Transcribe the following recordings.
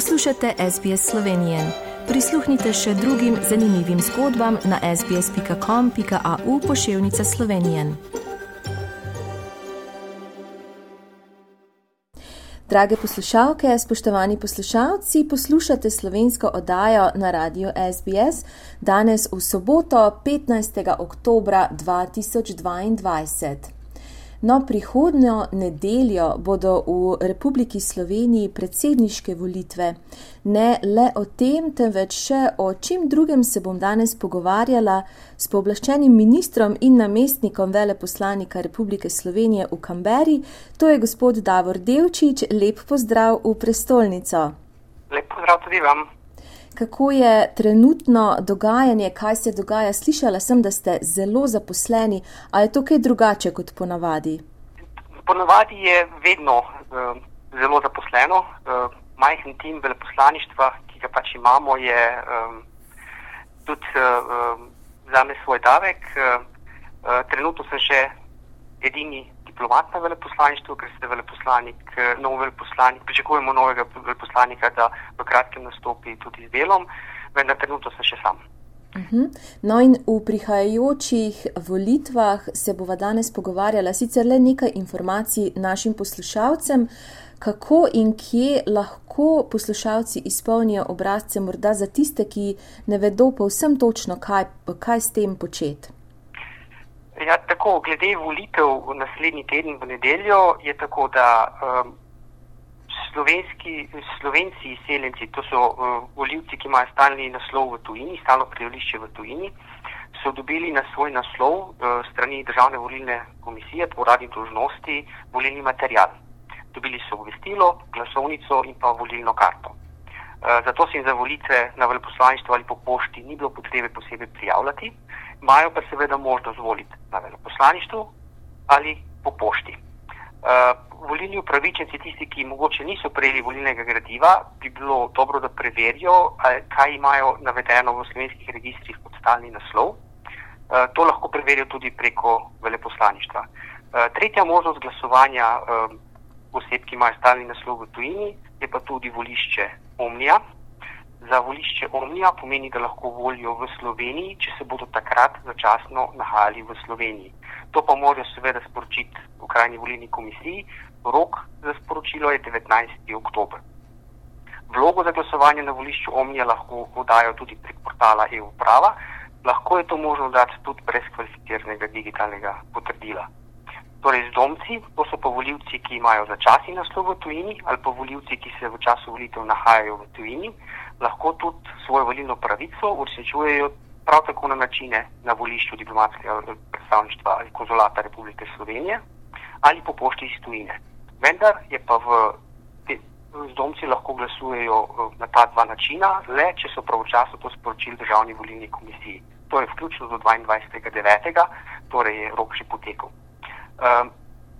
Poslušate SBS Slovenije. Prisluhnite še drugim zanimivim zgodbam na sbsp.com.au pošiljka Slovenije. Drage poslušalke, spoštovani poslušalci, poslušate slovensko oddajo na radiju SBS danes v soboto 15. oktober 2022. No, prihodnjo nedeljo bodo v Republiki Sloveniji predsedniške volitve. Ne le o tem, temveč še o čem drugem se bom danes pogovarjala s povlaščenim ministrom in namestnikom veleposlanika Republike Slovenije v Kamberi, to je gospod Davor Devčič. Lep pozdrav v prestolnico. Lep pozdrav tudi vam kako je trenutno dogajanje, kaj se dogaja. Slišala sem, da ste zelo zaposleni, ali je to kaj drugače kot ponavadi? Ponavadi je vedno uh, zelo zaposleno. Uh, majhen tim veleposlaništva, ki ga pač imamo, je um, tudi uh, za me svoj davek. Uh, uh, trenutno sem še edini diplomat na veleposlaništvu, ker ste veleposlanik, eh, nov veleposlanik, pričakujemo novega veleposlanika, da v kratkem nastopi tudi z delom, vendar trenutno sem še sam. Mhm. No, in v prihajajočih volitvah se bova danes pogovarjala sicer le nekaj informacij našim poslušalcem, kako in kje lahko poslušalci izpolnijo obrazce, morda za tiste, ki ne vedo povsem točno, kaj, kaj s tem početi. Ja, tako, glede volitev v naslednji teden v nedeljo je tako, da um, slovenski, izseljenci, to so uh, volivci, ki imajo stalni naslov v tujini, stalno prijavlišče v tujini, so dobili na svoj naslov uh, strani državne volilne komisije po uradni dožnosti volilni material. Dobili so obvestilo, glasovnico in pa volilno karto. Uh, zato se jim za volitve na veleposlaništvo ali po pošti ni bilo potrebe posebej prijavljati imajo pa seveda možnost voliti na veleposlaništvu ali po pošti. Uh, volilni upravičenci, tisti, ki mogoče niso prejeli volilnega gradiva, bi bilo dobro, da preverijo, kaj imajo navedeno v slovenskih registrih kot stalni naslov. Uh, to lahko preverijo tudi preko veleposlaništva. Uh, tretja možnost glasovanja uh, oseb, ki imajo stalni naslov v tujini, je pa tudi volišče Omnija, za volišče Omnija pomeni, da lahko volijo v Sloveniji, če se bodo takrat začasno nahajali v Sloveniji. To pa morajo seveda sporočiti v krajni volilni komisiji. Rok za sporočilo je 19. oktober. Vlogo za glasovanje na volišču Omnija lahko podajo tudi prek portala EU-prava, lahko je to možno dati tudi brez kvalificiranega digitalnega potrdila. Torej, zdomci, to so pa voljivci, ki imajo začasni naslov v tujini ali pa voljivci, ki se v času volitev nahajajo v tujini, lahko tudi svojo volilno pravico uresničujejo prav tako na načine na volišču diplomatskega predstavništva ali konzulata Republike Slovenije ali po pošti iz tujine. Vendar je pa v te, zdomci lahko glasujejo eh, na ta dva načina, le če so pravočasno to sporočili državni volilni komisiji. To je vključno do 22.9., torej je rok že potekel. Um,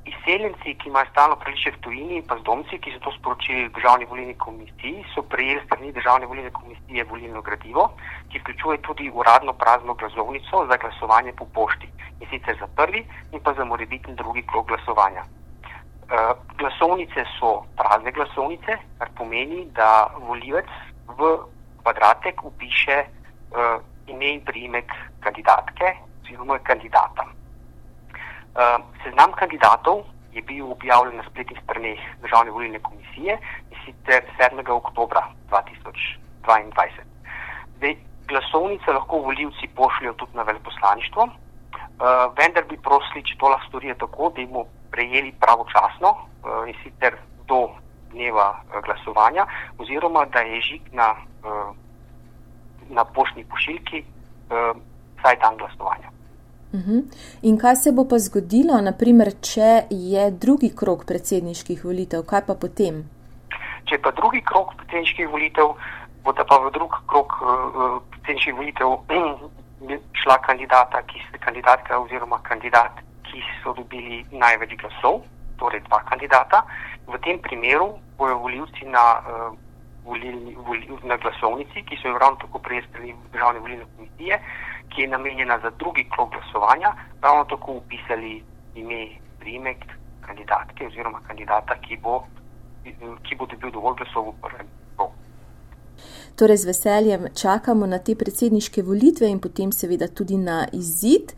izseljenci, ki imajo stalno prelišče v tujini, pa zdomci, ki so to sporočili državni volilni komisiji, so prejeli strani državne volilne komisije volilno gradivo, ki vključuje tudi uradno prazno glasovnico za glasovanje po pošti in sicer za prvi in pa za morebitni drugi krok glasovanja. Uh, glasovnice so prazne glasovnice, kar pomeni, da volivec v kvadratek upiše uh, ime in priimek kandidatke oziroma kandidata. Ehm, seznam kandidatov je bil objavljen na spletnih straneh Državne volilne komisije in sicer 7. oktober 2022. Zdaj, glasovnice lahko voljivci pošljajo tudi na veleposlaništvo, uh, vendar bi prosili, če to lahko storijo tako, da jim bomo prejeli pravočasno uh, in sicer do dneva uh, glasovanja, oziroma da je žig na, uh, na poštni pošiljki uh, vsaj dan glasovanja. Uhum. In kaj se bo pa zgodilo, naprimer, če je drugi krok predsedniških volitev, kaj pa potem? Če pa drugi krok predsedniških volitev, bo pa v drugi krok uh, predsedniških volitev šla kandidata, ki se kandidatka oziroma kandidat, ki so dobili največ glasov, torej dva kandidata. V tem primeru bojo voljivci na, uh, volilni, volil, na glasovnici, ki so jo ravno tako prejeli državne volilne komisije, ki je namenjena za drugi krok glasovanja, ravno tako upisali ime, primek kandidatke oziroma kandidata, ki bo, ki bo dobil dovolj glasov v prvem torej z veseljem čakamo na te predsedniške volitve in potem seveda tudi na izid.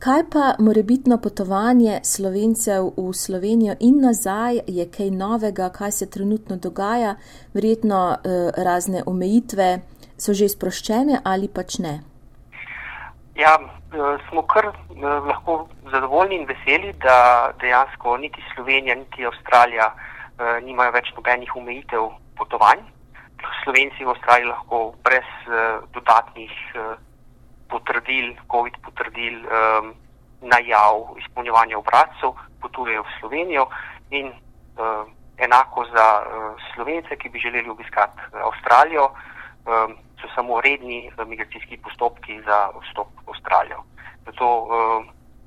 Kaj pa morebitno potovanje slovencev v Slovenijo in nazaj, je kaj novega, kaj se trenutno dogaja, verjetno eh, razne omejitve so že sproščene ali pač ne? Ja, eh, smo kar eh, lahko zadovoljni in veseli, da dejansko niti Slovenija, niti Avstralija nimajo več nobenih omejitev potovanj. Slovenci v Avstraliji lahko brez dodatnih potrdil, COVID potrdil, najav, izpolnjevanja obrazcev potujejo v Slovenijo in enako za Slovence, ki bi želeli obiskati Avstralijo so samo redni eh, migracijski postopki za vstop v Avstralijo. Zato uh,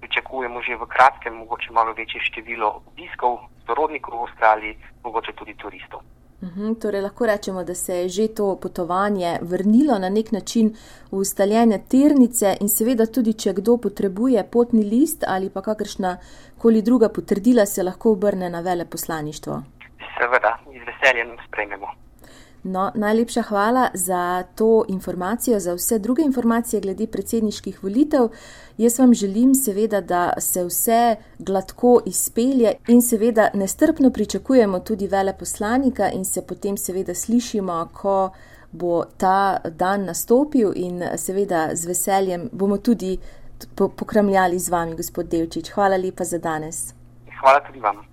pričakujemo že v kratkem mogoče malo večje število obiskov sorodnikov v Avstraliji, mogoče tudi turistov. Uhum, torej lahko rečemo, da se je že to potovanje vrnilo na nek način v ustaljene ternice in seveda tudi, če kdo potrebuje potni list ali pa kakršna koli druga potrdila, se lahko obrne na vele poslaništvo. Seveda, z veseljem sprejmemo. No, najlepša hvala za to informacijo, za vse druge informacije glede predsedniških volitev. Jaz vam želim seveda, da se vse gladko izpelje in seveda nestrpno pričakujemo tudi veleposlanika in se potem seveda slišimo, ko bo ta dan nastopil in seveda z veseljem bomo tudi pokramljali z vami, gospod Devčič. Hvala lepa za danes. Hvala tudi vam.